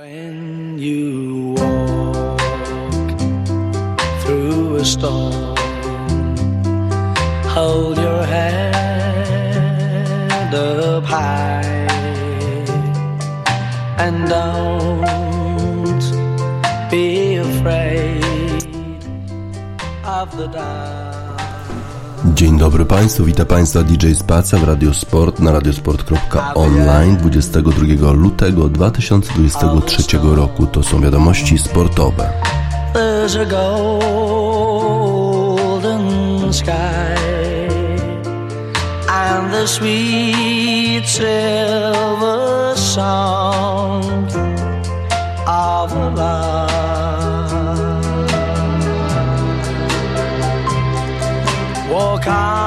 When you walk through a storm, hold your head dobry Państwu, witam Państwa DJ Spaca w Radiosport na radiosport.online 22 lutego 2023 roku. To są wiadomości sportowe. There's a golden sky and the sweet silver sound of love. Walk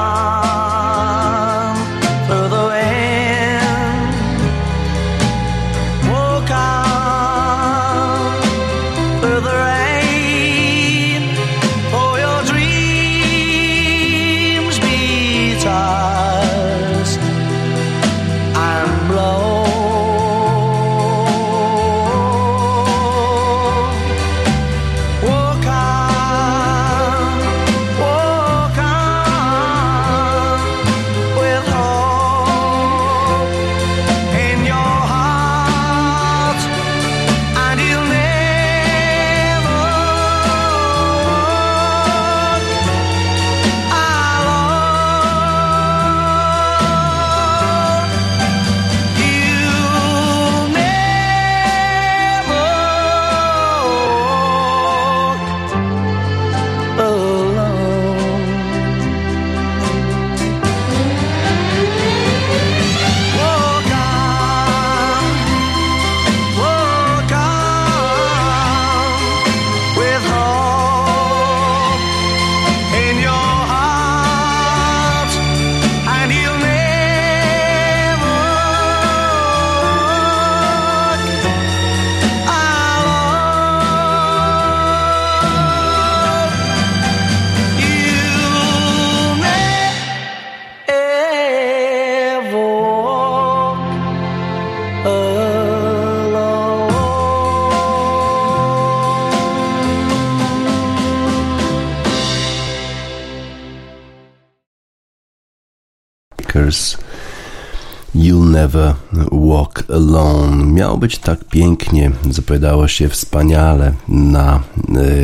Never Walk Alone. Miało być tak pięknie, zapowiadało się wspaniale na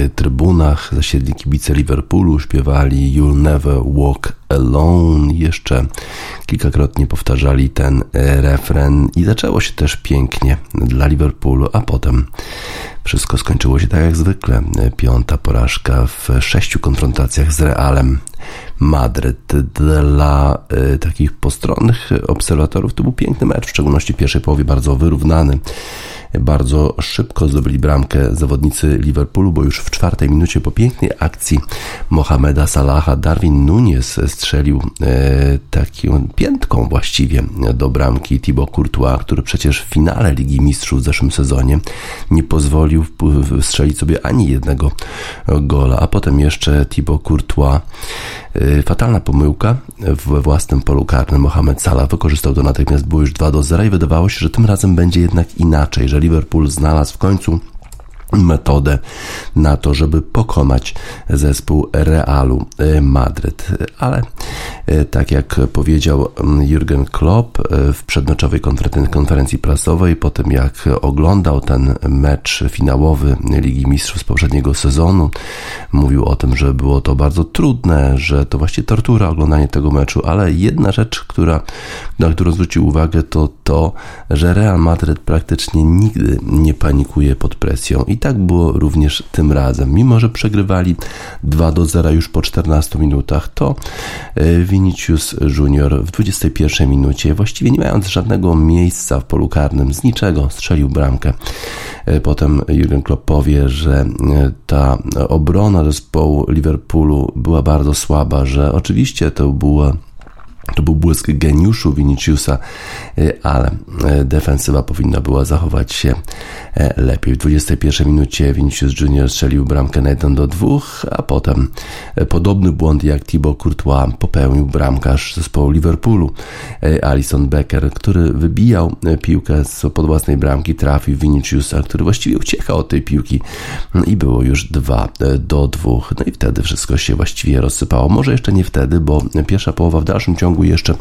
y, trybunach. Zasiedli kibice Liverpoolu śpiewali You'll Never Walk Alone. Jeszcze kilkakrotnie powtarzali ten y, refren i zaczęło się też pięknie dla Liverpoolu, a potem wszystko skończyło się tak jak zwykle. Piąta porażka w sześciu konfrontacjach z Realem Madryt. Dla y, takich postronnych obserwatorów to był piękny mecz, w szczególności w pierwszej połowie bardzo wyrównany. Bardzo szybko zdobyli bramkę zawodnicy Liverpoolu, bo już w czwartej minucie po pięknej akcji Mohameda Salaha Darwin Nunes strzelił e, taką piętką właściwie do bramki Thibaut Courtois, który przecież w finale Ligi Mistrzów w zeszłym sezonie nie pozwolił strzelić sobie ani jednego gola, a potem jeszcze Thibaut Courtois e, fatalna pomyłka we własnym polu karnym. Mohamed Salah wykorzystał to natychmiast, było już 2 do 0 i wydawało się, że tym razem będzie jednak inaczej, że Liverpool znalazł w końcu metodę na to, żeby pokonać zespół Realu e, Madryt. Ale e, tak jak powiedział mm, Jurgen Klopp e, w przedmeczowej konferen- konferencji prasowej, po tym jak oglądał ten mecz finałowy Ligi Mistrzów z poprzedniego sezonu, mówił o tym, że było to bardzo trudne, że to właściwie tortura oglądanie tego meczu, ale jedna rzecz, która, na którą zwrócił uwagę, to to, że Real Madryt praktycznie nigdy nie panikuje pod presją i tak było również tym razem. Mimo, że przegrywali 2 do 0 już po 14 minutach, to e, Vinicius Junior w 21 minucie, właściwie nie mając żadnego miejsca w polu karnym, z niczego strzelił bramkę. E, Potem Jurgen Klopp powie, że e, ta obrona zespołu Liverpoolu była bardzo słaba, że oczywiście to była To był błysk geniuszu Viniciusa, y, ale y, defensywa powinna była zachować się e, lepiej. W 21 minucie Vinicius Junior strzelił bramkę na 1 do 2, a potem podobny błąd jak Thibaut Courtois popełnił bramkarz zespołu Liverpoolu, Alison Becker, który wybijał piłkę z pod własnej bramki, trafił Viniciusa, który właściwie uciekał od tej piłki i było już 2 do 2. No i wtedy wszystko się właściwie rozsypało. Może jeszcze nie wtedy, bo pierwsza połowa w dalszym ciągu jeszcze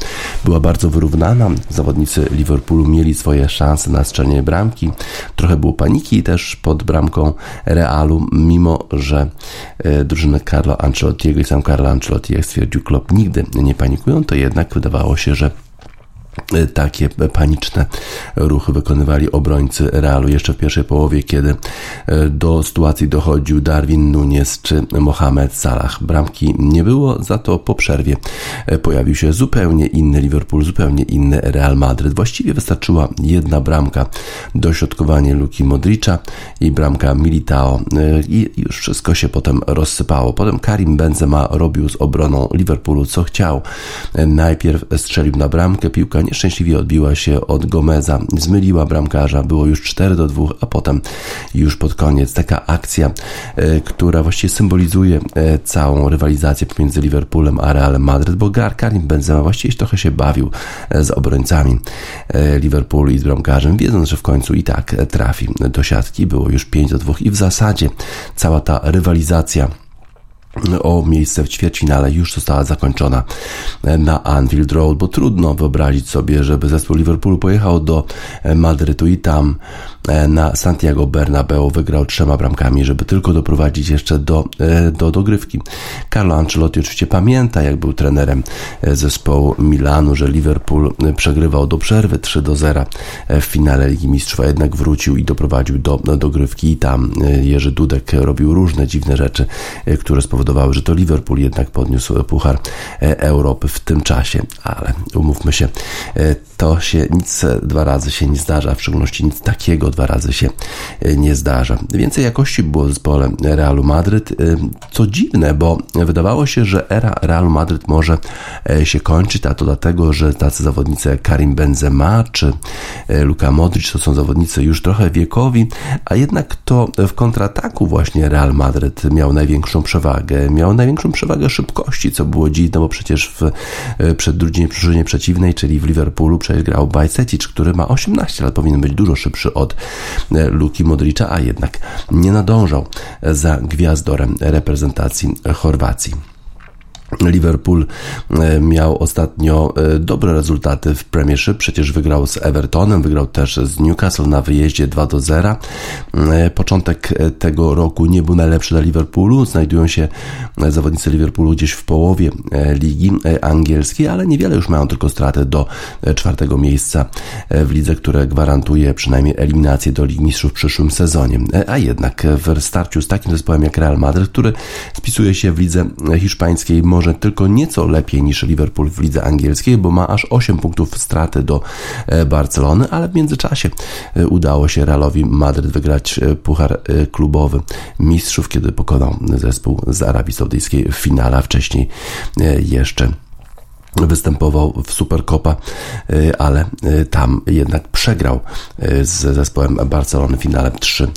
była bardzo wyrównana. Zawodnicy Liverpoolu mieli swoje szanse na strzelenie bramki. Trochę było paniki też pod bramką Realu, mimo że e, drużyny Carlo Ancelottiego i sam Carlo Ancelotti, jak stwierdził Klopp, nigdy nie panikują, to jednak wydawało się, że takie paniczne ruchy wykonywali obrońcy Realu jeszcze w pierwszej połowie, kiedy e, do sytuacji dochodził Darwin Nunes czy Mohamed Salah. Bramki nie było, za to po przerwie e, pojawił się zupełnie inny Liverpool, zupełnie inny Real Madryt. Właściwie wystarczyła jedna bramka, dośrodkowanie Luki Modricza i bramka Militao i już wszystko się potem rozsypało. Potem Karim Benzema robił z obroną Liverpoolu co chciał. Najpierw strzelił na bramkę, piłka nieszczęśliwie odbiła się od Gomeza, zmyliła bramkarza, było już 4 do 2, a potem już pod koniec. Taka akcja, e, która właściwie symbolizuje e, całą rywalizację pomiędzy Liverpoolem a Realem Madryt, bo Karim Benzema właściwie trochę się bawił e, z obrońcami Liverpoolu i z bramkarzem, wiedząc, że w końcu i tak trafi do siatki, było już 5 do 2 i w zasadzie cała ta rywalizacja o miejsce w ćwierćfinale już została zakończona na Anfield Road, bo trudno wyobrazić sobie, żeby zespół Liverpoolu pojechał do Madrytu i tam E, na Santiago Bernabeu wygrał trzema bramkami, żeby tylko doprowadzić jeszcze do, e, do dogrywki. Carlo Ancelotti oczywiście pamięta, jak był trenerem e, zespołu Milanu, że Liverpool przegrywał do przerwy 3 do 0 w finale Ligi Mistrzów, a jednak wrócił i doprowadził do, do dogrywki i tam Jerzy Dudek robił różne dziwne rzeczy, które spowodowały, że to Liverpool jednak podniósł Puchar Europy w tym czasie, ale umówmy się, to się nic dwa razy się nie zdarza, w szczególności nic takiego dwa razy się e, nie zdarza. Więcej jakości było w zespole Realu Madryt, e, co dziwne, bo wydawało się, że era Realu Madryt może e, się kończyć, a to dlatego, że tacy zawodnicy Karim Benzema czy Luka Modric to są zawodnicy już trochę wiekowi, a jednak to w kontrataku właśnie Real Madryt miał największą przewagę, miał największą przewagę szybkości, co było dziwne, bo przecież w przed drużynie przeciwnej, czyli w Liverpoolu przecież grał Bajcetic, który ma 18 lat, powinien być dużo szybszy od E, Luki Modricza, a jednak nie nadążał za gwiazdorem reprezentacji Chorwacji. Liverpool e, miał ostatnio e, dobre rezultaty w Premiership, przecież wygrał z Evertonem, wygrał też z Newcastle na wyjeździe 2 do 0. E, początek tego roku nie był najlepszy dla Liverpoolu, znajdują się zawodnicy Liverpoolu gdzieś w połowie ligi angielskiej, ale niewiele już mają tylko straty do czwartego miejsca w lidze, które gwarantuje przynajmniej eliminację do Ligi Mistrzów w przyszłym sezonie. A jednak w starciu z takim zespołem jak Real Madrid, który spisuje się w lidze hiszpańskiej, tylko nieco lepiej niż Liverpool w lidze angielskiej, bo ma aż 8 punktów straty do e, Barcelony, ale w międzyczasie e, udało się Realowi Madryt wygrać e, puchar klubowy mistrzów, kiedy pokonał zespół z Arabii Saudyjskiej w finale, wcześniej jeszcze występował w Supercopa, y, ale y, tam jednak przegrał y, z zespołem Barcelony w finale 3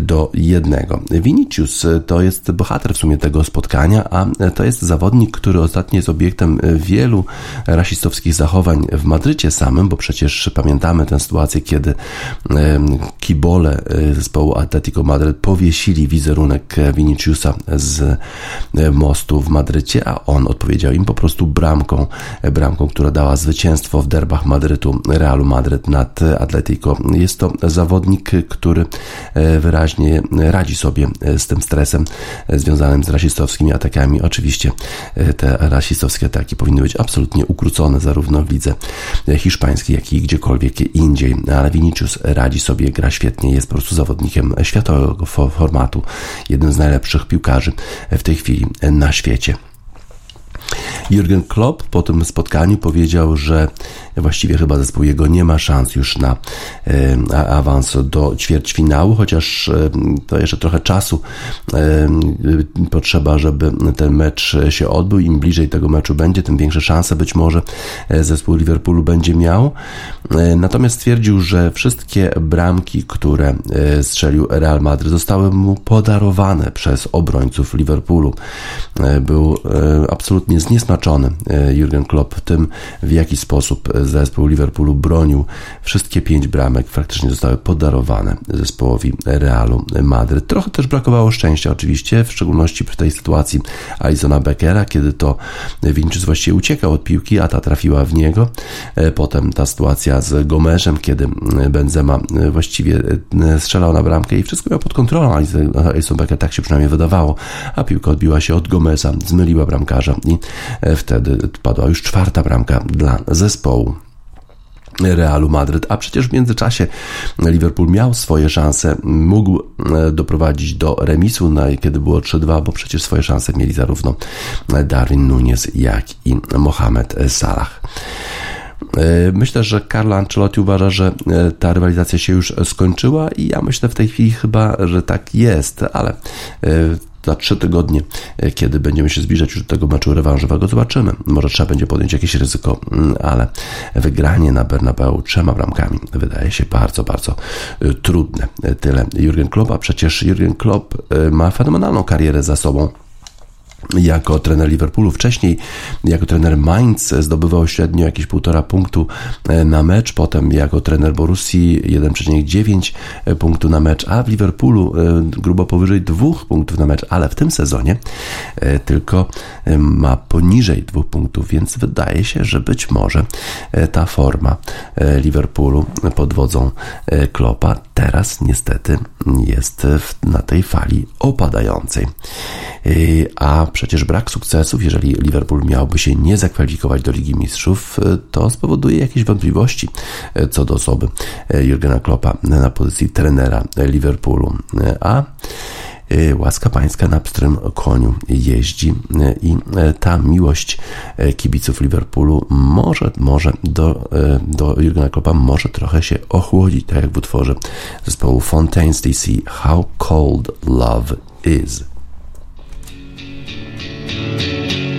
do 1. Vinicius to jest bohater w sumie tego spotkania, a to jest zawodnik, który ostatnio jest obiektem wielu rasistowskich zachowań w Madrycie samym, bo przecież pamiętamy tę sytuację, kiedy kibole zespołu Atletico Madryt powiesili wizerunek Viniciusa z mostu w Madrycie, a on odpowiedział im po prostu bramką bramką, która dała zwycięstwo w derbach Madrytu, Realu Madryt nad Atletico. Jest to zawodnik, który e, wyraźnie radzi sobie e, z tym stresem e, związanym z rasistowskimi atakami. Oczywiście te rasistowskie ataki powinny być absolutnie ukrócone zarówno w lidze hiszpańskiej, jak i gdziekolwiek indziej, ale Vinicius radzi sobie, gra świetnie, jest po prostu zawodnikiem światowego formatu, jednym z najlepszych piłkarzy w tej chwili na świecie. Jurgen Klopp po tym spotkaniu powiedział, że właściwie chyba zespół jego nie ma szans już na e, awans do ćwierćfinału, chociaż e, to jeszcze trochę czasu e, potrzeba, żeby ten mecz się odbył. Im bliżej tego meczu będzie, tym większe szanse być może zespół Liverpoolu będzie miał. Natomiast stwierdził, że wszystkie bramki, które strzelił Real Madrid zostały mu podarowane przez obrońców Liverpoolu. Był absolutnie zniesmaczony Jurgen Klopp tym, w jaki sposób zespół Liverpoolu bronił. Wszystkie pięć bramek faktycznie zostały podarowane zespołowi Realu Madryt. Trochę też brakowało szczęścia oczywiście, w szczególności przy tej sytuacji Alisona Beckera, kiedy to Vinicius właściwie uciekał od piłki, a ta trafiła w niego. Potem ta sytuacja z Gomeszem, kiedy Benzema właściwie strzelał na bramkę i wszystko miał pod kontrolą. Alison Becker tak się przynajmniej wydawało, a piłka odbiła się od Gomesa, zmyliła bramkarza i wtedy padła już czwarta bramka dla zespołu. Realu Madryt, a przecież w międzyczasie Liverpool miał swoje szanse, mógł e, doprowadzić do remisu, no kiedy było 3-2, bo przecież swoje szanse mieli zarówno Darwin Nunes, jak i Mohamed Salah. E, myślę, że Carlo Ancelotti uważa, że e, ta rywalizacja się już skończyła i ja myślę w tej chwili chyba, że tak jest, ale za trzy tygodnie, e, kiedy będziemy się zbliżać już do tego meczu rewanżowego, zobaczymy. Może trzeba będzie podjąć jakieś ryzyko, mm, ale wygranie na Bernabeu trzema bramkami wydaje się bardzo, bardzo e, trudne. E, tyle Jurgen Klopp, a przecież Jurgen Klopp ma fenomenalną karierę za sobą jako trener Liverpoolu. Wcześniej jako trener Mainz zdobywał średnio jakieś półtora punktu e, na mecz, potem jako trener Borussii 1,9 punktu na mecz, a w Liverpoolu e, grubo powyżej dwóch punktów na mecz, ale w tym sezonie e, tylko ma poniżej dwóch punktów, więc wydaje się, że być może ta forma Liverpoolu pod wodzą Klopa teraz niestety jest na tej fali opadającej. A przecież brak sukcesów, jeżeli Liverpool miałby się nie zakwalifikować do Ligi Mistrzów, to spowoduje jakieś wątpliwości co do osoby Jurgena Kloppa na pozycji trenera Liverpoolu. A łaska pańska na pstrym koniu jeździ i ta miłość kibiców Liverpoolu może, może do, do Jurgena Kloppa może trochę się ochłodzić, tak jak w utworze zespołu Fontaine's DC How Cold Love Is. thank you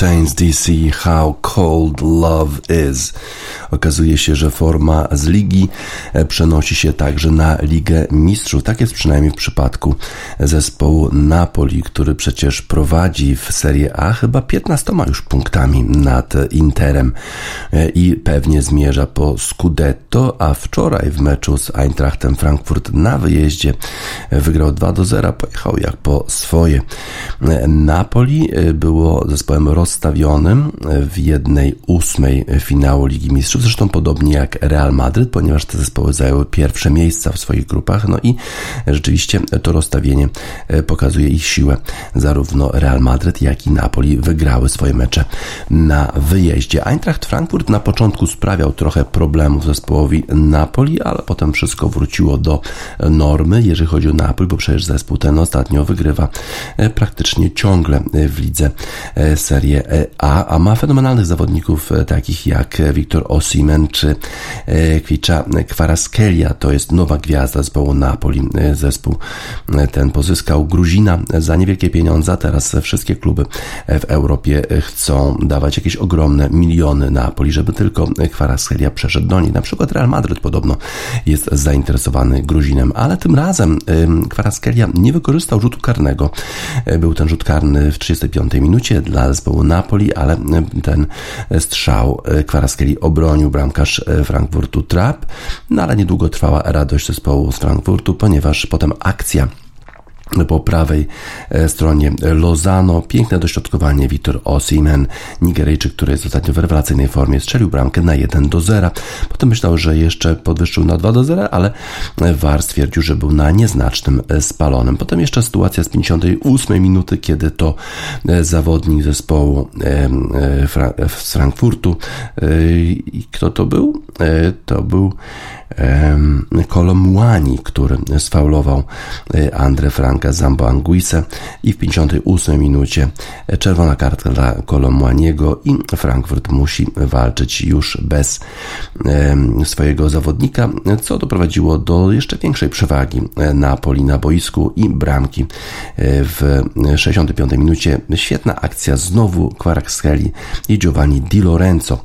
Fontaines DC How Cold Love Is. Okazuje się, że forma z ligi e, przenosi się także na Ligę Mistrzów. Tak jest przynajmniej w przypadku zespołu Napoli, który przecież prowadzi w Serie A chyba 15 już punktami nad Interem e, i pewnie zmierza po Scudetto, a wczoraj w meczu z Eintrachtem Frankfurt na wyjeździe e, wygrał 2 do 0, pojechał jak po swoje. Napoli było zespołem rozstawionym w jednej ósmej finału Ligi Mistrzów, zresztą podobnie jak Real Madryd, ponieważ te zespoły zajęły pierwsze miejsca w swoich grupach, no i rzeczywiście to rozstawienie e, pokazuje ich siłę. Zarówno Real Madryd, jak i Napoli wygrały swoje mecze na wyjeździe. Eintracht Frankfurt na początku sprawiał trochę problemów zespołowi Napoli, ale potem wszystko wróciło do normy, jeżeli chodzi o Napoli, bo przecież zespół ten ostatnio wygrywa e, praktycznie ciągle w lidze e, Serie A, a ma fenomenalnych zawodników e, takich jak Wiktor Osimen czy e, Kwicza Kwaraskelia. To jest nowa gwiazda zespołu Napoli. E, Zespół e, ten pozyskał Gruzina za niewielkie pieniądze. Teraz wszystkie kluby w Europie chcą dawać jakieś ogromne miliony Napoli, żeby tylko Kwaraskelia przeszedł do nich. Na przykład Real Madryd podobno jest zainteresowany Gruzinem, ale tym razem Kwaraskelia nie wykorzystał rzutu karnego. Był ten rzut karny w 35 minucie dla zespołu Napoli, ale ten strzał Kwaraskeli obronił bramkarz y, Frankfurtu Trapp, no ale niedługo trwała radość zespołu z Frankfurtu, ponieważ potem akcja po prawej e, stronie Lozano. Piękne dośrodkowanie Wiktor Osimen, Nigeryjczyk, który jest ostatnio w rewelacyjnej formie, strzelił bramkę na 1 do 0. Potem myślał, że jeszcze podwyższył na 2 do 0, ale VAR stwierdził, że był na nieznacznym spalonym. Potem jeszcze sytuacja z 58 minuty, kiedy to e, zawodnik zespołu e, z Frankfurtu, kto to był? To był Kolomłani, który sfaulował Andre Franka Zambo Anguisse i w 58 minucie czerwona kartka dla Kolomłaniego i Frankfurt musi walczyć już bez swojego zawodnika, co doprowadziło do jeszcze większej przewagi Napoli na boisku i bramki w 65 minucie. Świetna akcja znowu Kvaratskhelia i Giovanni Di Lorenzo,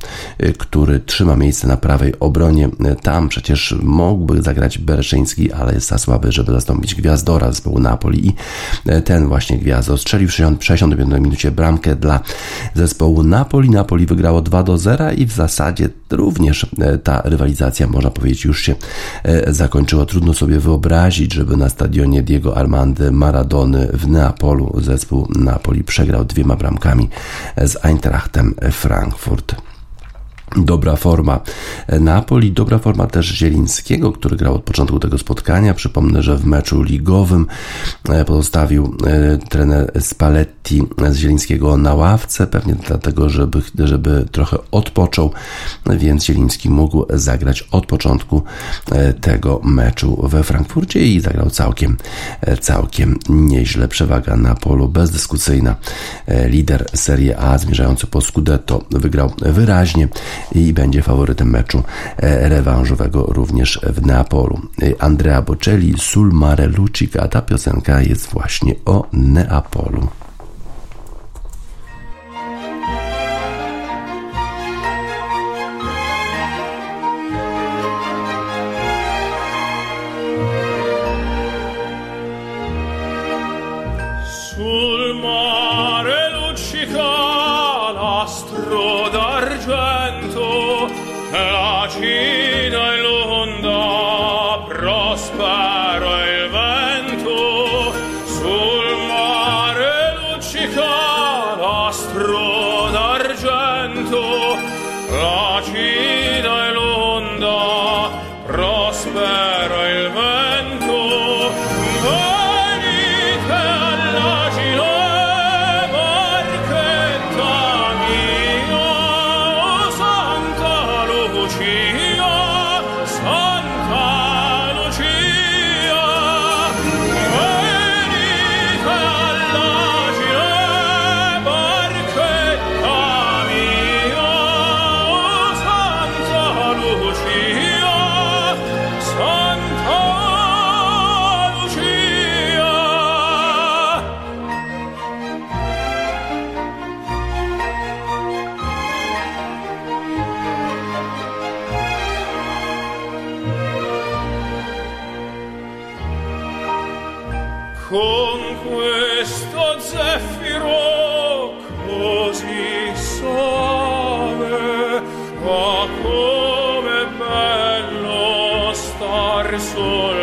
który trzyma miejsce na prawej obronie. Tam przecież mógłby zagrać Bereszyński, ale jest za słaby, żeby zastąpić Gwiazdora zespołu Napoli i ten właśnie Gwiazdor strzelił w 65 minucie bramkę dla zespołu Napoli. Napoli wygrało 2 do 0 i w zasadzie również ta rywalizacja, można powiedzieć, już się zakończyła. Trudno sobie wyobrazić, żeby na stadionie Diego Armando Maradony w Neapolu zespół Napoli przegrał dwiema bramkami z Eintrachtem Frankfurt. Dobra forma Napoli, dobra forma też Zielińskiego, który grał od początku tego spotkania. Przypomnę, że w meczu ligowym pozostawił trener Spalletti z Zielińskiego na ławce, pewnie dlatego, żeby, żeby trochę odpoczął, więc Zieliński mógł zagrać od początku tego meczu we Frankfurcie i zagrał całkiem, całkiem nieźle. Przewaga na polu bezdyskusyjna. Lider Serie A zmierzający po Scudetto wygrał wyraźnie i będzie faworytem meczu rewanżowego również w Neapolu. Andrea Bocelli, Sul Mare Lucica, ta piosenka jest właśnie o Neapolu. verso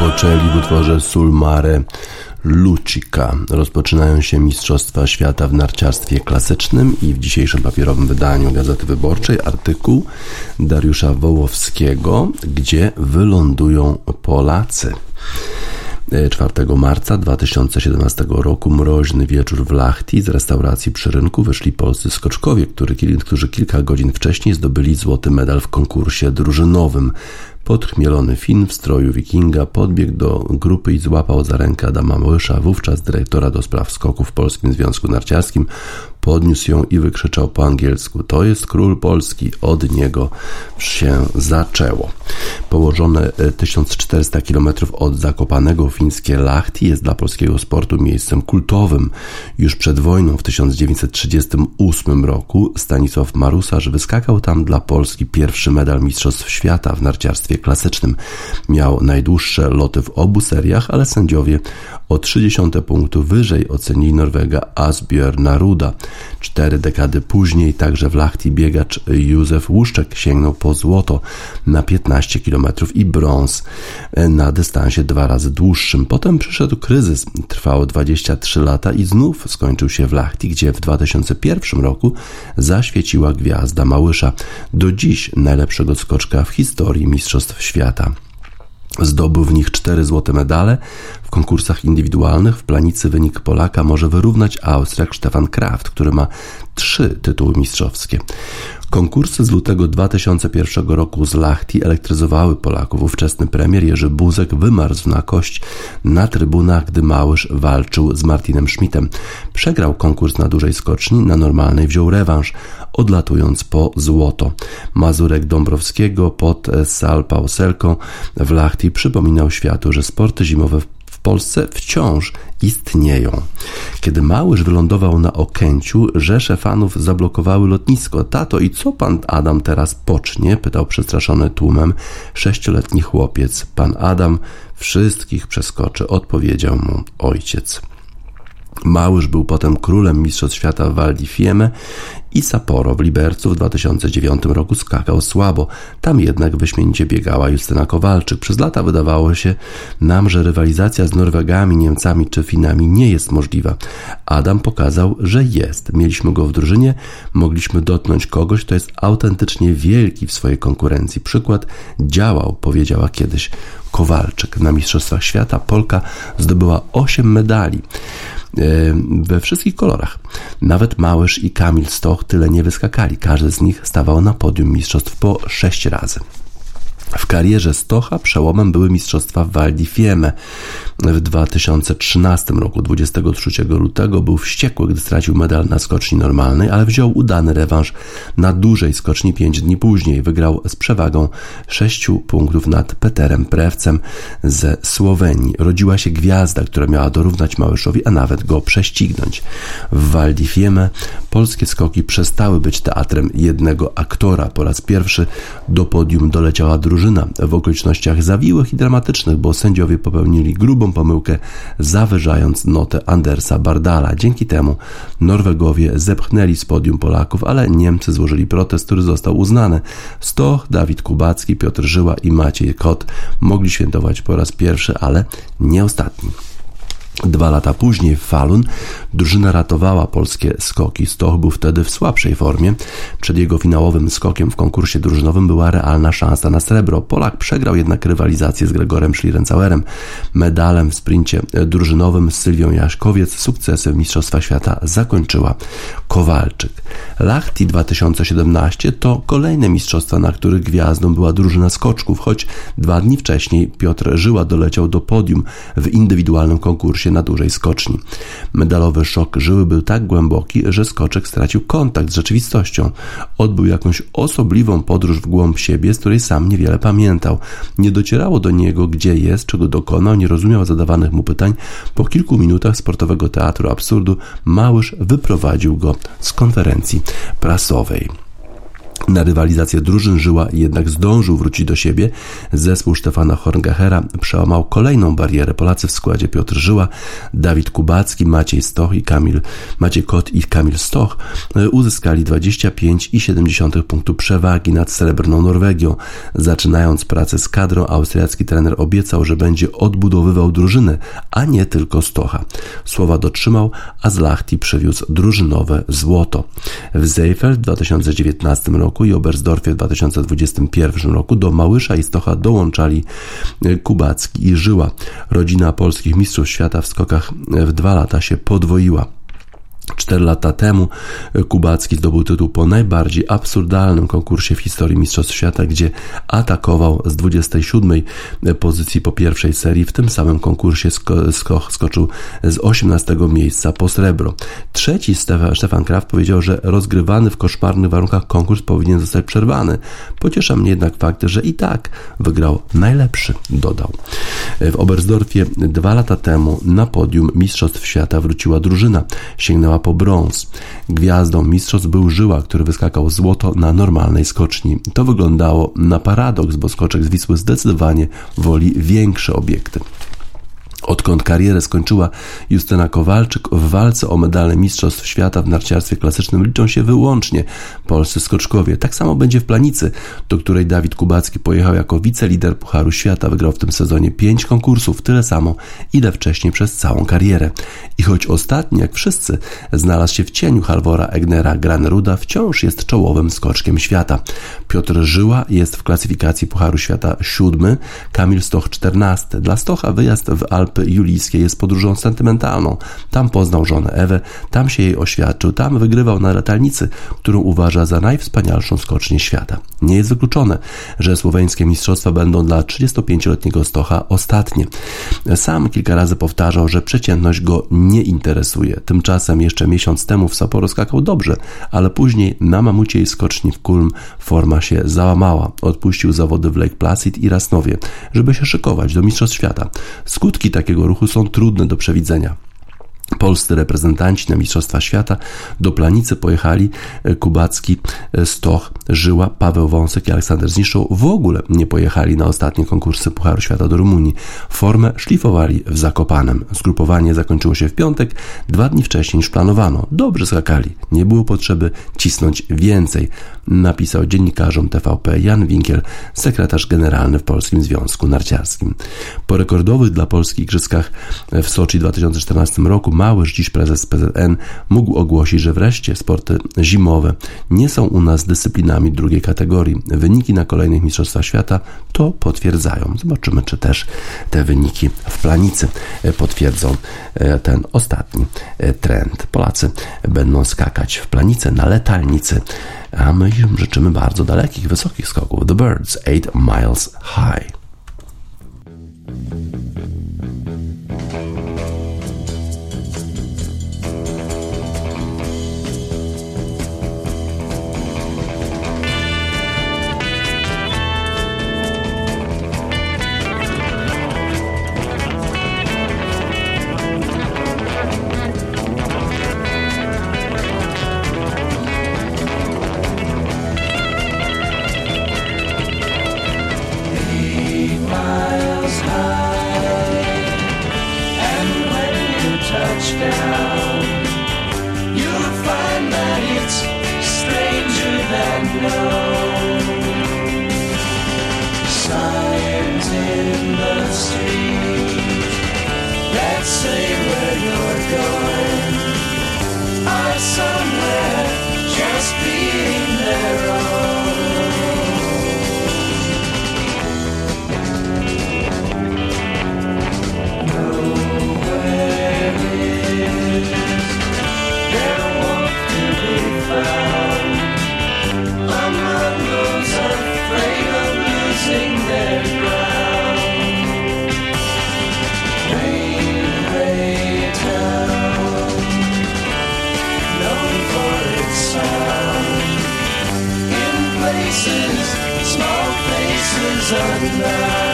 Bocelli w utworze Sul Mare Lucica. Rozpoczynają się Mistrzostwa Świata w narciarstwie klasycznym i w dzisiejszym papierowym wydaniu Gazety Wyborczej artykuł Dariusza Wołowskiego, gdzie wylądują Polacy. 4 marca 2017 roku mroźny wieczór w Lachti z restauracji przy rynku wyszli polscy skoczkowie, którzy kilka godzin wcześniej zdobyli złoty medal w konkursie drużynowym. Podchmielony Fin w stroju wikinga podbiegł do grupy i złapał za rękę Adama Młysza, wówczas dyrektora do spraw skoków w Polskim Związku Narciarskim. Podniósł ją i wykrzyczał po angielsku: To jest król Polski. Od niego się zaczęło. Położone 1400 km od Zakopanego fińskie Lahti jest dla polskiego sportu miejscem kultowym. Już przed wojną w 1938 roku Stanisław Marusarz wyskakał tam dla Polski pierwszy medal Mistrzostw Świata w narciarstwie klasycznym. Miał najdłuższe loty w obu seriach, ale sędziowie o 30 punktu wyżej ocenili Norwega Asbjörn Ruda. Cztery dekady później także w Lahti biegacz Józef Łuszczek sięgnął po złoto na 15 km i brąz na dystansie dwa razy dłuższym. Potem przyszedł kryzys, trwał 23 lata i znów skończył się w Lahti, gdzie w 2001 roku zaświeciła gwiazda Małysza, do dziś najlepszego skoczka w historii Mistrzostw Świata. Zdobył w nich cztery złote medale. W konkursach indywidualnych w planicy wynik Polaka może wyrównać Austriak Stefan Kraft, który ma trzy tytuły mistrzowskie. Konkursy z lutego 2001 roku z Lachti elektryzowały Polaków. Ówczesny premier Jerzy Buzek wymarzł na kość na trybunach, gdy Małysz walczył z Martinem Schmidtem. Przegrał konkurs na dużej skoczni, na normalnej wziął rewanż, odlatując po złoto. Mazurek Dąbrowskiego pod Salpauselką w Lachti przypominał światu, że sporty zimowe w Polsce wciąż istnieją. Kiedy Małysz wylądował na Okęciu, rzesze fanów zablokowały lotnisko. Tato, i co pan Adam teraz pocznie? pytał przestraszony tłumem sześcioletni chłopiec. Pan Adam wszystkich przeskoczy, odpowiedział mu ojciec. Małysz był potem królem Mistrzostw Świata w Val di Fiemme i Sapporo w Libercu w 2009 roku skakał słabo. Tam jednak wyśmienicie biegała Justyna Kowalczyk. Przez lata wydawało się nam, że rywalizacja z Norwegami, Niemcami czy Finami nie jest możliwa. Adam pokazał, że jest. Mieliśmy go w drużynie, mogliśmy dotknąć kogoś, kto jest autentycznie wielki w swojej konkurencji. Przykład działał, powiedziała kiedyś Kowalczyk. Na Mistrzostwach Świata Polka zdobyła 8 medali we wszystkich kolorach. Nawet Małysz i Kamil Stoch tyle nie wyskakali. Każdy z nich stawał na podium mistrzostw po sześć razy. W karierze Stocha przełomem były mistrzostwa w Val di Fiemme. W 2013 roku, 23 lutego, był wściekły, gdy stracił medal na skoczni normalnej, ale wziął udany rewanż na dużej skoczni 5 dni później. Wygrał z przewagą 6 punktów nad Peterem Prewcem ze Słowenii. Rodziła się gwiazda, która miała dorównać Małyszowi, a nawet go prześcignąć. W Val di Fiemme polskie skoki przestały być teatrem jednego aktora. Po raz pierwszy do podium doleciała drużyna drużyna w okolicznościach zawiłych i dramatycznych, bo sędziowie popełnili grubą pomyłkę, zawyżając notę Andersa Bardala. Dzięki temu Norwegowie zepchnęli z podium Polaków, ale Niemcy złożyli protest, który został uznany. Stoch, Dawid Kubacki, Piotr Żyła i Maciej Kot mogli świętować po raz pierwszy, ale nie ostatni. Dwa lata później w Falun drużyna ratowała polskie skoki. Stoch był wtedy w słabszej formie. Przed jego finałowym skokiem w konkursie drużynowym była realna szansa na srebro. Polak przegrał jednak rywalizację z Gregorem Schlierencauerem. Medalem w sprincie drużynowym z Sylwią Jaśkowiec sukcesy w Mistrzostwa Świata zakończyła Kowalczyk. Lachti 2017 to kolejne mistrzostwa, na których gwiazdą była drużyna skoczków, choć dwa dni wcześniej Piotr Żyła doleciał do podium w indywidualnym konkursie na dużej skoczni. Medalowy szok żyły był tak głęboki, że skoczek stracił kontakt z rzeczywistością. Odbył jakąś osobliwą podróż w głąb siebie, z której sam niewiele pamiętał. Nie docierało do niego, gdzie jest, czego dokonał, nie rozumiał zadawanych mu pytań. Po kilku minutach sportowego teatru absurdu Małysz wyprowadził go z konferencji prasowej. Na rywalizację drużyn Żyła jednak zdążył wrócić do siebie. Zespół Stefana Horngachera przełamał kolejną barierę. Polacy w składzie Piotr Żyła, Dawid Kubacki, Maciej Stoch i Kamil, Maciej Kot i Kamil Stoch uzyskali 25,7 punktu przewagi nad srebrną Norwegią. Zaczynając pracę z kadrą, austriacki trener obiecał, że będzie odbudowywał drużynę, a nie tylko Stocha. Słowa dotrzymał, a z Lachti przywiózł drużynowe złoto. W Seefeld w 2019 roku roku i Oberstdorfie w 2021 roku do Małysza i Stocha dołączali e, Kubacki i Żyła. Rodzina polskich mistrzów świata w skokach w dwa lata się podwoiła. Cztery lata temu Kubacki zdobył tytuł po najbardziej absurdalnym konkursie w historii Mistrzostw Świata, gdzie atakował z 27 pozycji po pierwszej serii. W tym samym konkursie Skoch skoczył z 18 miejsca po srebro. Trzeci Stefan Kraft powiedział, że rozgrywany w koszmarnych warunkach konkurs powinien zostać przerwany. Pociesza mnie jednak fakt, że i tak wygrał najlepszy, dodał. W Oberstdorfie dwa lata temu na podium Mistrzostw Świata wróciła drużyna. Sięgnęła po brąz. Gwiazdą mistrzostw był Żyła, który wyskakał złoto na normalnej skoczni. To wyglądało na paradoks, bo skoczek z Wisły zdecydowanie woli większe obiekty. Odkąd karierę skończyła Justyna Kowalczyk, w walce o medale Mistrzostw Świata w narciarstwie klasycznym liczą się wyłącznie polscy skoczkowie. Tak samo będzie w Planicy, do której Dawid Kubacki pojechał jako wicelider Pucharu Świata. Wygrał w tym sezonie pięć konkursów, tyle samo, ile wcześniej przez całą karierę. I choć ostatni, jak wszyscy, znalazł się w cieniu Halvora Egnera, Graneruda wciąż jest czołowym skoczkiem świata. Piotr Żyła jest w klasyfikacji Pucharu Świata siódmy, Kamil Stoch czternasty. Dla Stocha wyjazd w Alpy Julijskie jest podróżą sentymentalną. Tam poznał żonę Ewę, tam się jej oświadczył, tam wygrywał na latalnicy, którą uważa za najwspanialszą skocznię świata. Nie jest wykluczone, że słoweńskie mistrzostwa będą dla 35-letniego Stocha ostatnie. Sam kilka razy powtarzał, że przeciętność go nie interesuje. Tymczasem jeszcze miesiąc temu w Sapporo skakał dobrze, ale później na mamuciej skoczni w Kulm forma się załamała. Odpuścił zawody w Lake Placid i Rasnowie, żeby się szykować do Mistrzostw Świata. Skutki takiego ruchu są trudne do przewidzenia. Polscy reprezentanci na Mistrzostwa Świata do Planicy pojechali e, Kubacki, e, Stoch, Żyła, Paweł Wąsek i Aleksander Zniszczą w ogóle nie pojechali na ostatnie konkursy Pucharu Świata do Rumunii. Formę szlifowali w Zakopanem. Zgrupowanie zakończyło się w piątek, dwa dni wcześniej niż planowano. Dobrze skakali, nie było potrzeby cisnąć więcej, napisał dziennikarzom TVP Jan Winkiel, sekretarz generalny w Polskim Związku Narciarskim. Po rekordowych dla Polski igrzyskach w Soczi 2014 roku Małysz, dziś prezes PZN, mógł ogłosić, że wreszcie sporty zimowe nie są u nas dyscyplinami drugiej kategorii. Wyniki na kolejnych Mistrzostwach Świata to potwierdzają. Zobaczymy, czy też te wyniki w planicy potwierdzą e, ten ostatni e, trend. Polacy będą skakać w planicy na letalnicy, a my im życzymy bardzo dalekich, wysokich skoków. The Birds, 8 miles high. Down, thunder.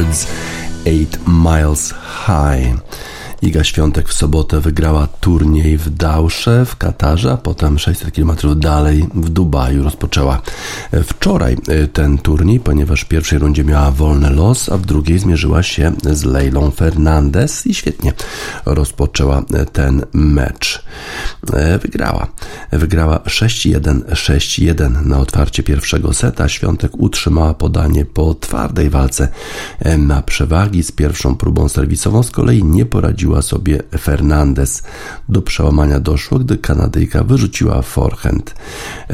Birds 8 Miles High. Iga Świątek w sobotę wygrała turniej w Dausze w Katarze, a potem 600 km dalej w Dubaju rozpoczęła wczoraj e, ten turniej, ponieważ w pierwszej rundzie miała wolny los, a w drugiej zmierzyła się z Leilą Fernandez i świetnie rozpoczęła e, ten mecz. E, wygrała. Wygrała 6-1, 6-1 na otwarcie pierwszego seta. Świątek utrzymała podanie po twardej walce na przewagi z pierwszą próbą serwisową. Z kolei nie poradziła sobie Fernandez. Do przełamania doszło, gdy Kanadyjka wyrzuciła forehand.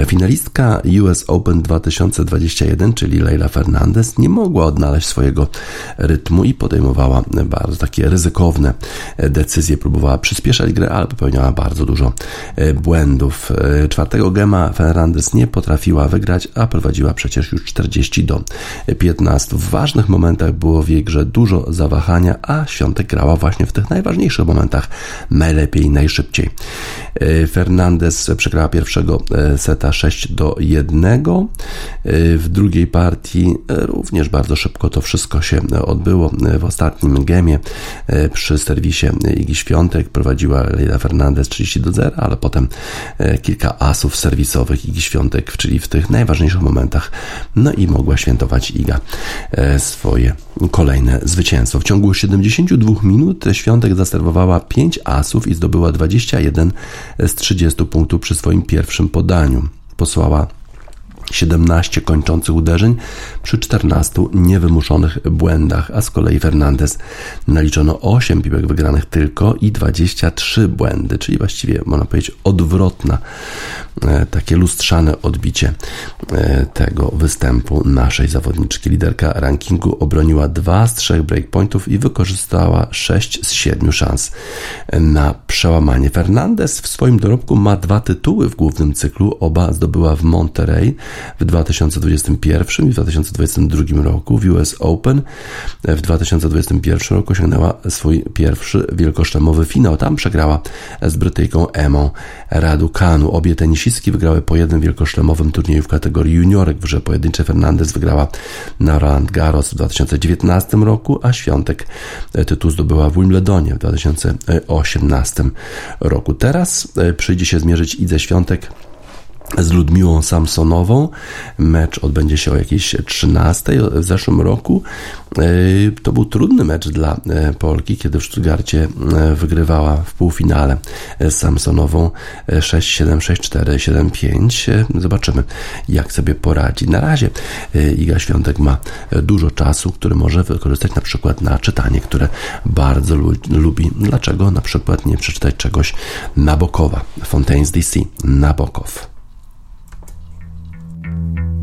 Finalistka US Open 2021, czyli Leila Fernandez, nie mogła odnaleźć swojego rytmu i podejmowała bardzo takie ryzykowne decyzje. Próbowała przyspieszać grę, ale popełniała bardzo dużo błędów. Czwartego gema Fernandez nie potrafiła wygrać, a prowadziła przecież już 40 do 15. W ważnych momentach było w jej grze dużo zawahania, a Świątek grała właśnie w tych najważniejszych momentach najlepiej najszybciej. E, Fernandez przegrała pierwszego e, seta 6 do 1. E, w drugiej partii również bardzo szybko to wszystko się odbyło. W ostatnim gemie przy serwisie Igi Świątek prowadziła Leila Fernandez 30 do 0, ale potem kilka asów serwisowych Igi Świątek, czyli w tych najważniejszych momentach. No i mogła świętować Iga swoje kolejne zwycięstwo. W ciągu 72 minut Świątek zaserwowała 5 asów i zdobyła 21 z 30 punktów przy swoim pierwszym podaniu. Posłała 17 kończących uderzeń przy 14 niewymuszonych błędach, a z kolei Fernandez naliczono 8 piłek wygranych tylko i 23 błędy, czyli właściwie można powiedzieć odwrotna, e, takie lustrzane odbicie e, tego występu naszej zawodniczki. Liderka rankingu obroniła 2 z 3 breakpointów i wykorzystała 6 z 7 szans na przełamanie. Fernandez w swoim dorobku ma dwa tytuły w głównym cyklu, oba zdobyła w Monterey w 2021 i w 2022 roku w US Open. W 2021 roku osiągnęła swój pierwszy wielkoszlemowy finał. Tam przegrała z Brytyjką Emą Raducanu. Obie tenisistki wygrały po jednym wielkoszlemowym turnieju w kategorii juniorek. W grze pojedynczej Fernandez wygrała na Roland Garros w 2019 roku, a Świątek tytuł zdobyła w Wimbledonie w 2018 roku. Teraz przyjdzie się zmierzyć Idze Świątek z Ludmiłą Samsonową. Mecz odbędzie się o jakiejś 13 w zeszłym roku. E, to był trudny mecz dla e, Polki, kiedy w Stuttgarcie e, wygrywała w półfinale z Samsonową 6-7, 6-4, 7-5. Zobaczymy, jak sobie poradzi. Na razie Iga Świątek ma dużo czasu, który może wykorzystać na przykład na czytanie, które bardzo lubi. Dlaczego na przykład nie przeczytać czegoś Nabokowa, Fontaine's DC, Nabokow. I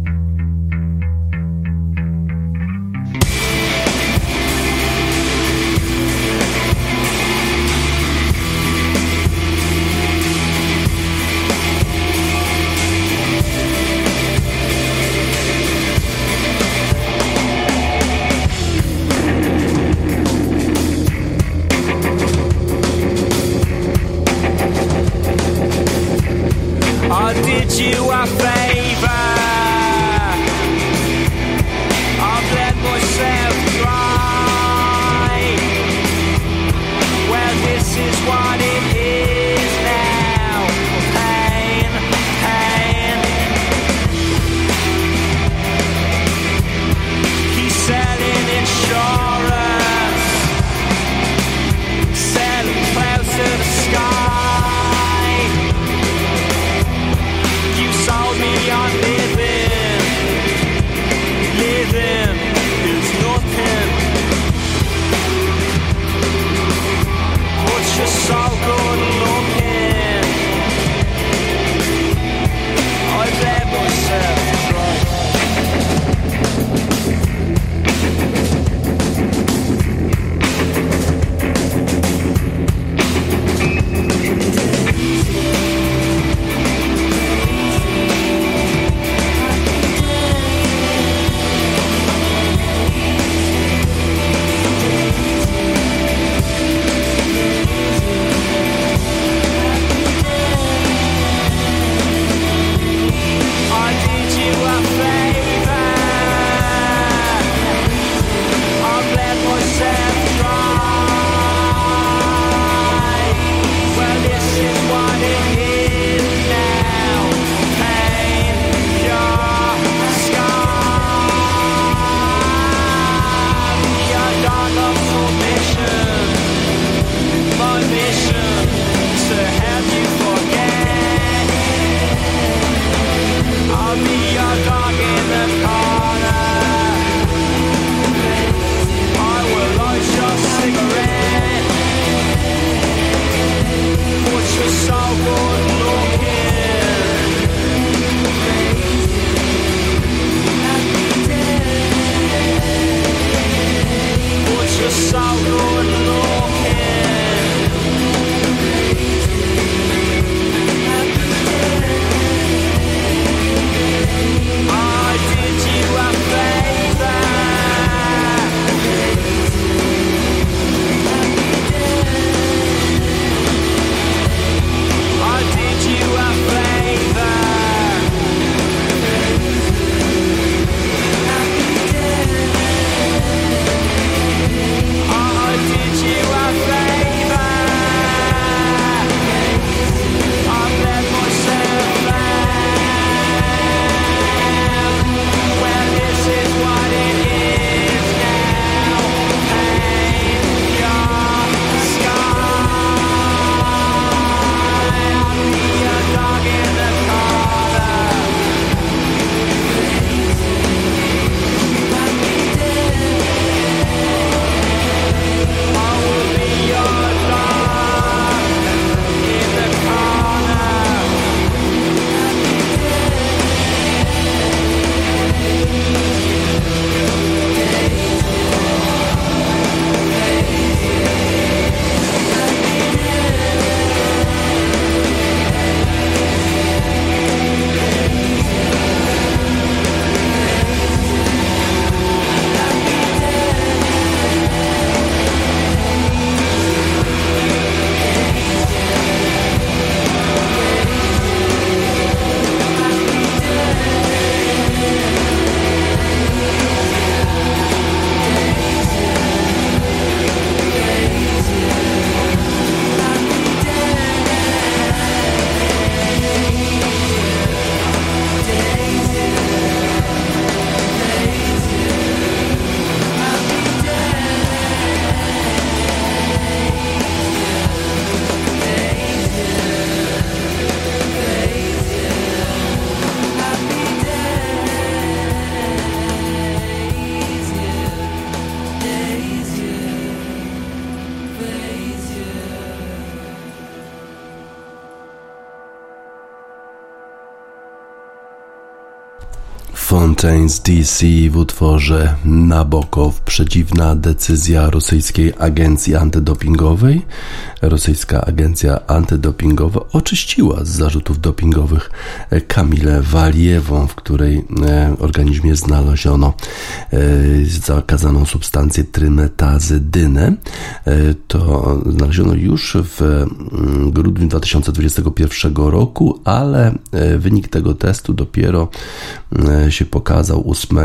Fontaines DC w utworze Nabokow. Przedziwna decyzja rosyjskiej agencji antydopingowej. Rosyjska agencja antydopingowa oczyściła z zarzutów dopingowych Kamilę Waliewą, w której e, organizmie znaleziono e, zakazaną substancję trymetazydynę. E, to znaleziono już w mm, grudniu 2021 roku, ale wynik tego testu dopiero się pokazał 8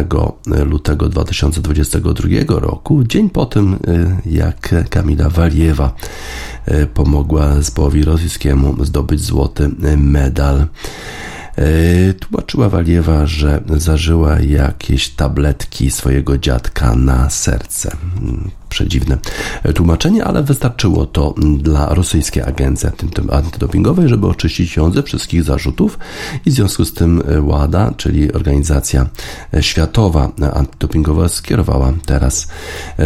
lutego 2022 roku, dzień po tym, jak Kamila Waliewa pomogła zespołowi rosyjskiemu zdobyć złoty medal. Tłumaczyła Waliewa, że zażyła jakieś tabletki swojego dziadka na serce przedziwne tłumaczenie, ale wystarczyło to dla rosyjskiej agencji antydopingowej, żeby oczyścić ją ze wszystkich zarzutów i w związku z tym WADA, czyli organizacja światowa antydopingowa skierowała teraz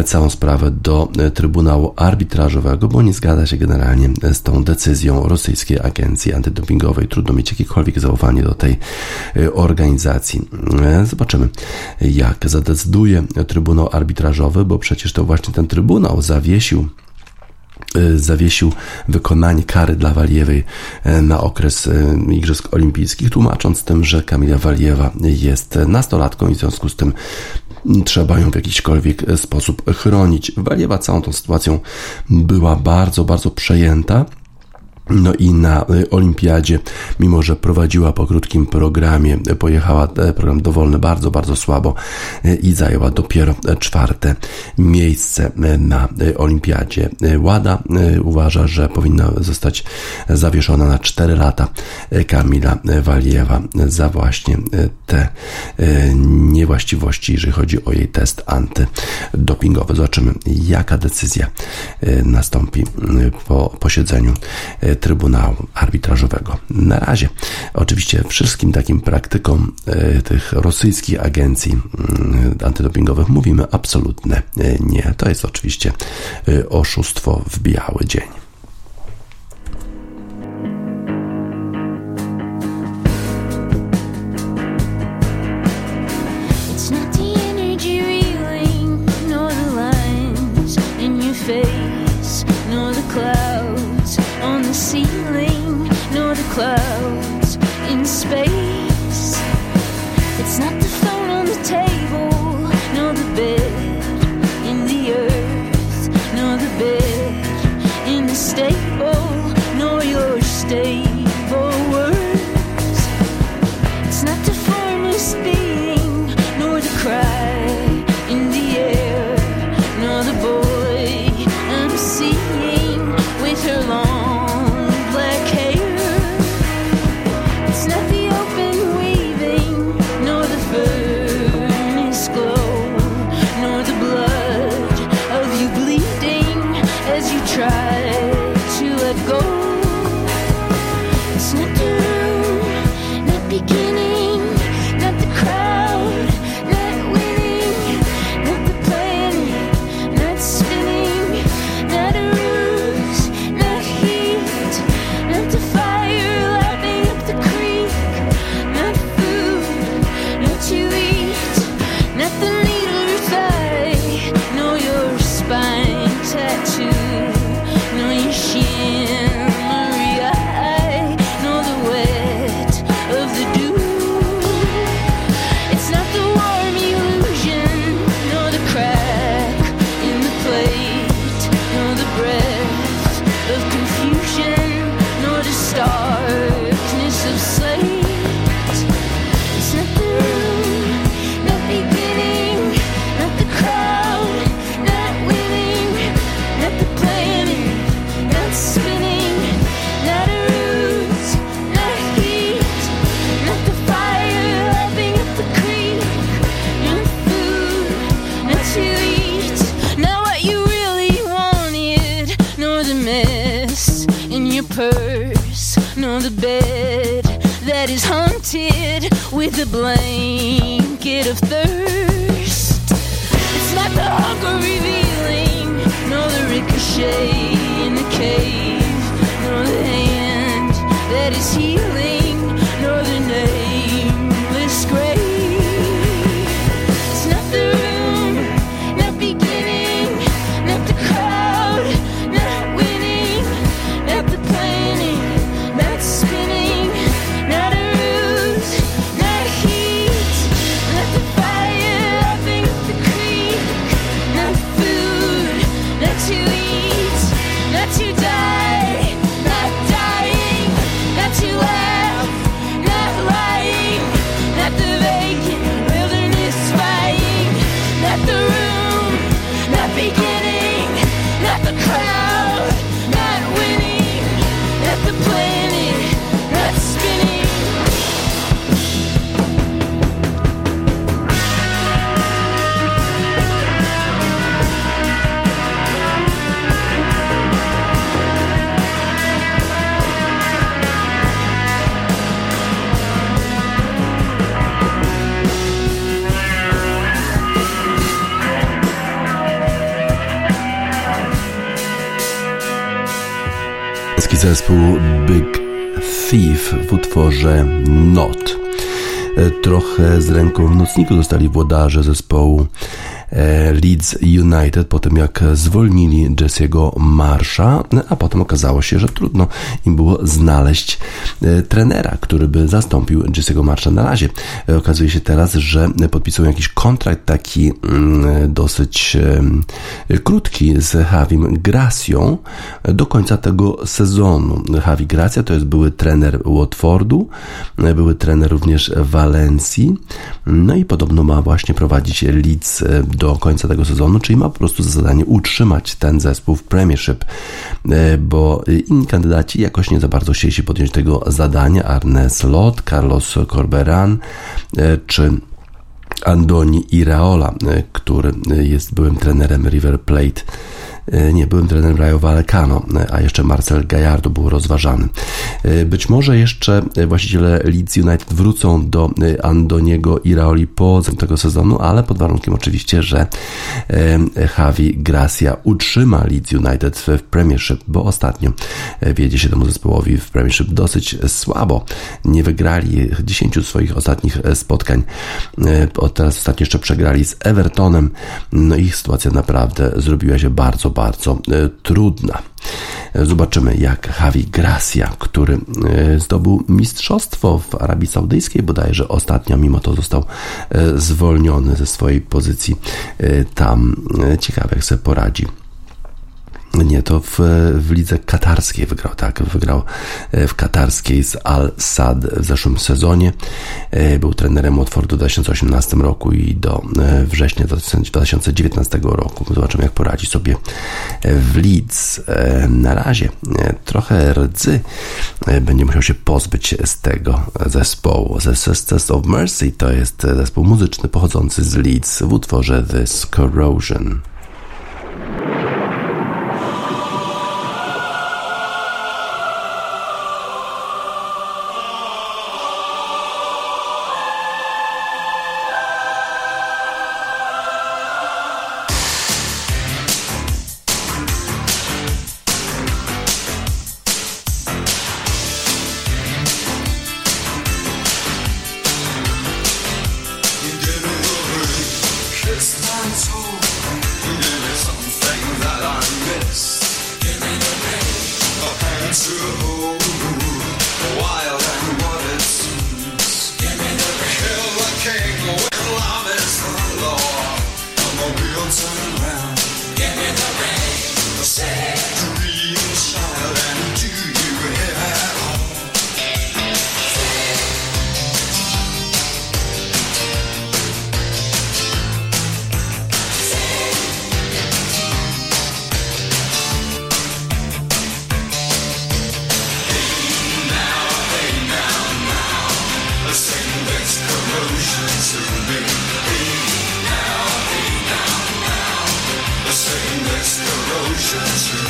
całą sprawę do Trybunału Arbitrażowego, bo nie zgadza się generalnie z tą decyzją rosyjskiej agencji antydopingowej. Trudno mieć jakiekolwiek zaufanie do tej organizacji. Zobaczymy, jak zadecyduje Trybunał Arbitrażowy, bo przecież to właśnie ten Trybunał zawiesił y, zawiesił wykonanie kary dla Waliewej y, na okres y, Igrzysk Olimpijskich, tłumacząc tym, że Kamila Waliewa jest nastolatką i w związku z tym trzeba ją w jakiśkolwiek sposób chronić. Waliewa całą tą sytuacją była bardzo, bardzo przejęta. No i na y, olimpiadzie, mimo że prowadziła po krótkim programie, pojechała e, program dowolny bardzo, bardzo słabo e, i zajęła dopiero czwarte miejsce e, na olimpiadzie. Łada uważa, że powinna zostać zawieszona na 4 lata Kamila Waliewa za właśnie te niewłaściwości, jeżeli chodzi o jej test antydopingowy. Zobaczymy, jaka decyzja nastąpi po posiedzeniu Trybunału Arbitrażowego. Na razie, oczywiście, wszystkim takim praktykom e, tych rosyjskich agencji mm, antydopingowych mówimy absolutne e, nie. To jest oczywiście e, oszustwo w biały dzień. Zespół Big Thief w utworze Not. E, trochę z ręką w nocniku zostali włodarze zespołu Leeds United po tym jak zwolnili Jesse'ego Marsha, a potem okazało się, że trudno im było znaleźć e, trenera, który by zastąpił Jesse'ego Marsha na razie. E, okazuje się teraz, że podpisują jakiś kontrakt taki mm, dosyć krótki z Javim Gracią do końca tego sezonu. Javi Gracia to jest były trener Watfordu, były trener również Walencji, no i podobno ma właśnie prowadzić Leeds do końca tego sezonu, czyli ma po prostu za zadanie utrzymać ten zespół w Premiership, e, bo inni kandydaci jakoś nie za bardzo chcieli podjąć tego zadania. Arne Slot, Carlos Corberan e, czy Andoni Iraola, e, który jest byłym trenerem River Plate nie, byłem trenerem Rayo Vallecano, e, a jeszcze Marcel Gallardo był rozważany. E, być może jeszcze właściciele Leeds United wrócą do Andoniego i Raoli po tego sezonu, ale pod warunkiem oczywiście, że Javi Gracia utrzyma Leeds United w Premiership, bo ostatnio wiedzie się temu zespołowi w Premiership dosyć słabo. Nie wygrali 10 swoich ostatnich spotkań. Teraz ostatnio jeszcze przegrali z Evertonem. No ich sytuacja naprawdę zrobiła się bardzo, bardzo e, trudna. Zobaczymy, jak Javi Gracia, który e, zdobył mistrzostwo w Arabii Saudyjskiej, bodajże ostatnio, mimo to został e, zwolniony ze swojej pozycji tam. Ciekawe, jak sobie poradzi nie, to w, w lidze katarskiej wygrał, tak, wygrał e, w katarskiej z Al-Sad w zeszłym sezonie. E, był trenerem Watfordu w 2018 roku i do e, września 2019 roku. Zobaczymy, jak poradzi sobie w Leeds. Na razie trochę rdzy będzie musiał się pozbyć z tego zespołu. The Sisters of Mercy to jest zespół muzyczny pochodzący z Leeds w utworze This Corrosion. Jesus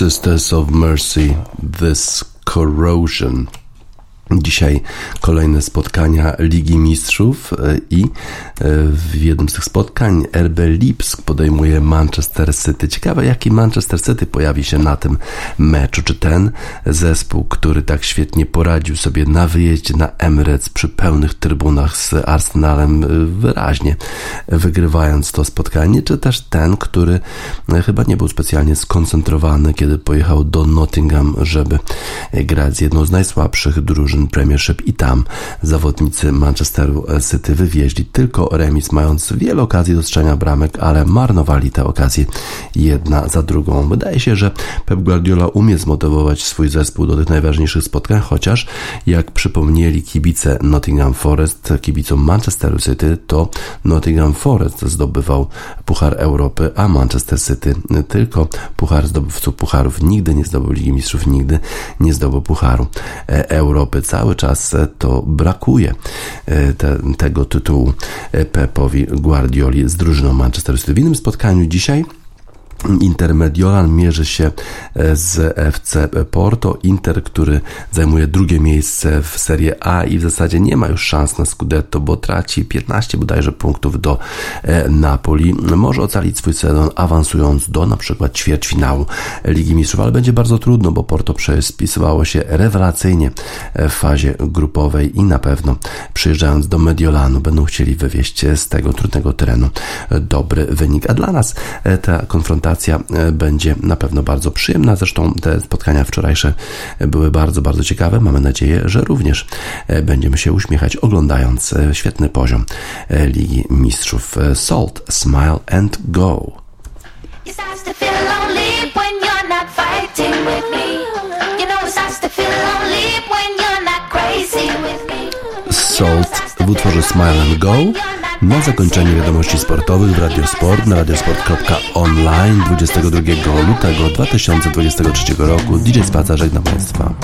Sisters of Mercy, This Corrosion. Dzisiaj kolejne spotkania Ligi Mistrzów e, i e, w jednym z tych spotkań RB Lipsk podejmuje Manchester City. Ciekawe, jaki Manchester City pojawi się na tym meczu. Czy ten zespół, który tak świetnie poradził sobie na wyjeździe na Emirates przy pełnych trybunach z Arsenalem e, wyraźnie wygrywając to spotkanie, czy też ten, który chyba nie był specjalnie skoncentrowany, kiedy pojechał do Nottingham, żeby grać z jedną z najsłabszych drużyn Premiership i tam zawodnicy Manchesteru City wywieźli tylko remis, mając wiele okazji do strzelania bramek, ale marnowali te okazje jedna za drugą. Wydaje się, że Pep Guardiola umie zmotywować swój zespół do tych najważniejszych spotkań, chociaż jak przypomnieli kibice Nottingham Forest, kibicom Manchesteru City, to Nottingham Forest zdobywał Puchar Europy, a Manchester City tylko Puchar zdobywców Pucharów. Nigdy nie zdobył Ligi Mistrzów, nigdy nie zdobył Pucharu e, Europy cały czas to brakuje e, te, tego tytułu e, Pepowi Guardioli z drużyną Manchester City. W innym spotkaniu dzisiaj Inter Mediolan mierzy się e, z FC Porto. Inter, który zajmuje drugie miejsce w Serie A i w zasadzie nie ma już szans na Scudetto, bo traci 15 bodajże punktów do e, Napoli. Może ocalić swój sezon awansując do na przykład ćwierćfinału Ligi Mistrzów, ale będzie bardzo trudno, bo Porto spisywało się rewelacyjnie e, w fazie grupowej i na pewno przyjeżdżając do Mediolanu będą chcieli wywieźć z tego trudnego terenu dobry wynik. A dla nas ta konfrontacja e, będzie na pewno bardzo przyjemna. Zresztą te spotkania wczorajsze były bardzo, bardzo ciekawe. Mamy nadzieję, że również e, będziemy się uśmiechać oglądając e, świetny poziom Ligi Mistrzów. Salt, Smile and Go. Salt w utworze Smile and Go na zakończenie wiadomości sportowych w Radiosport na radiosport.online 22 lutego 2023 roku. DJ Spaca żegna Państwa.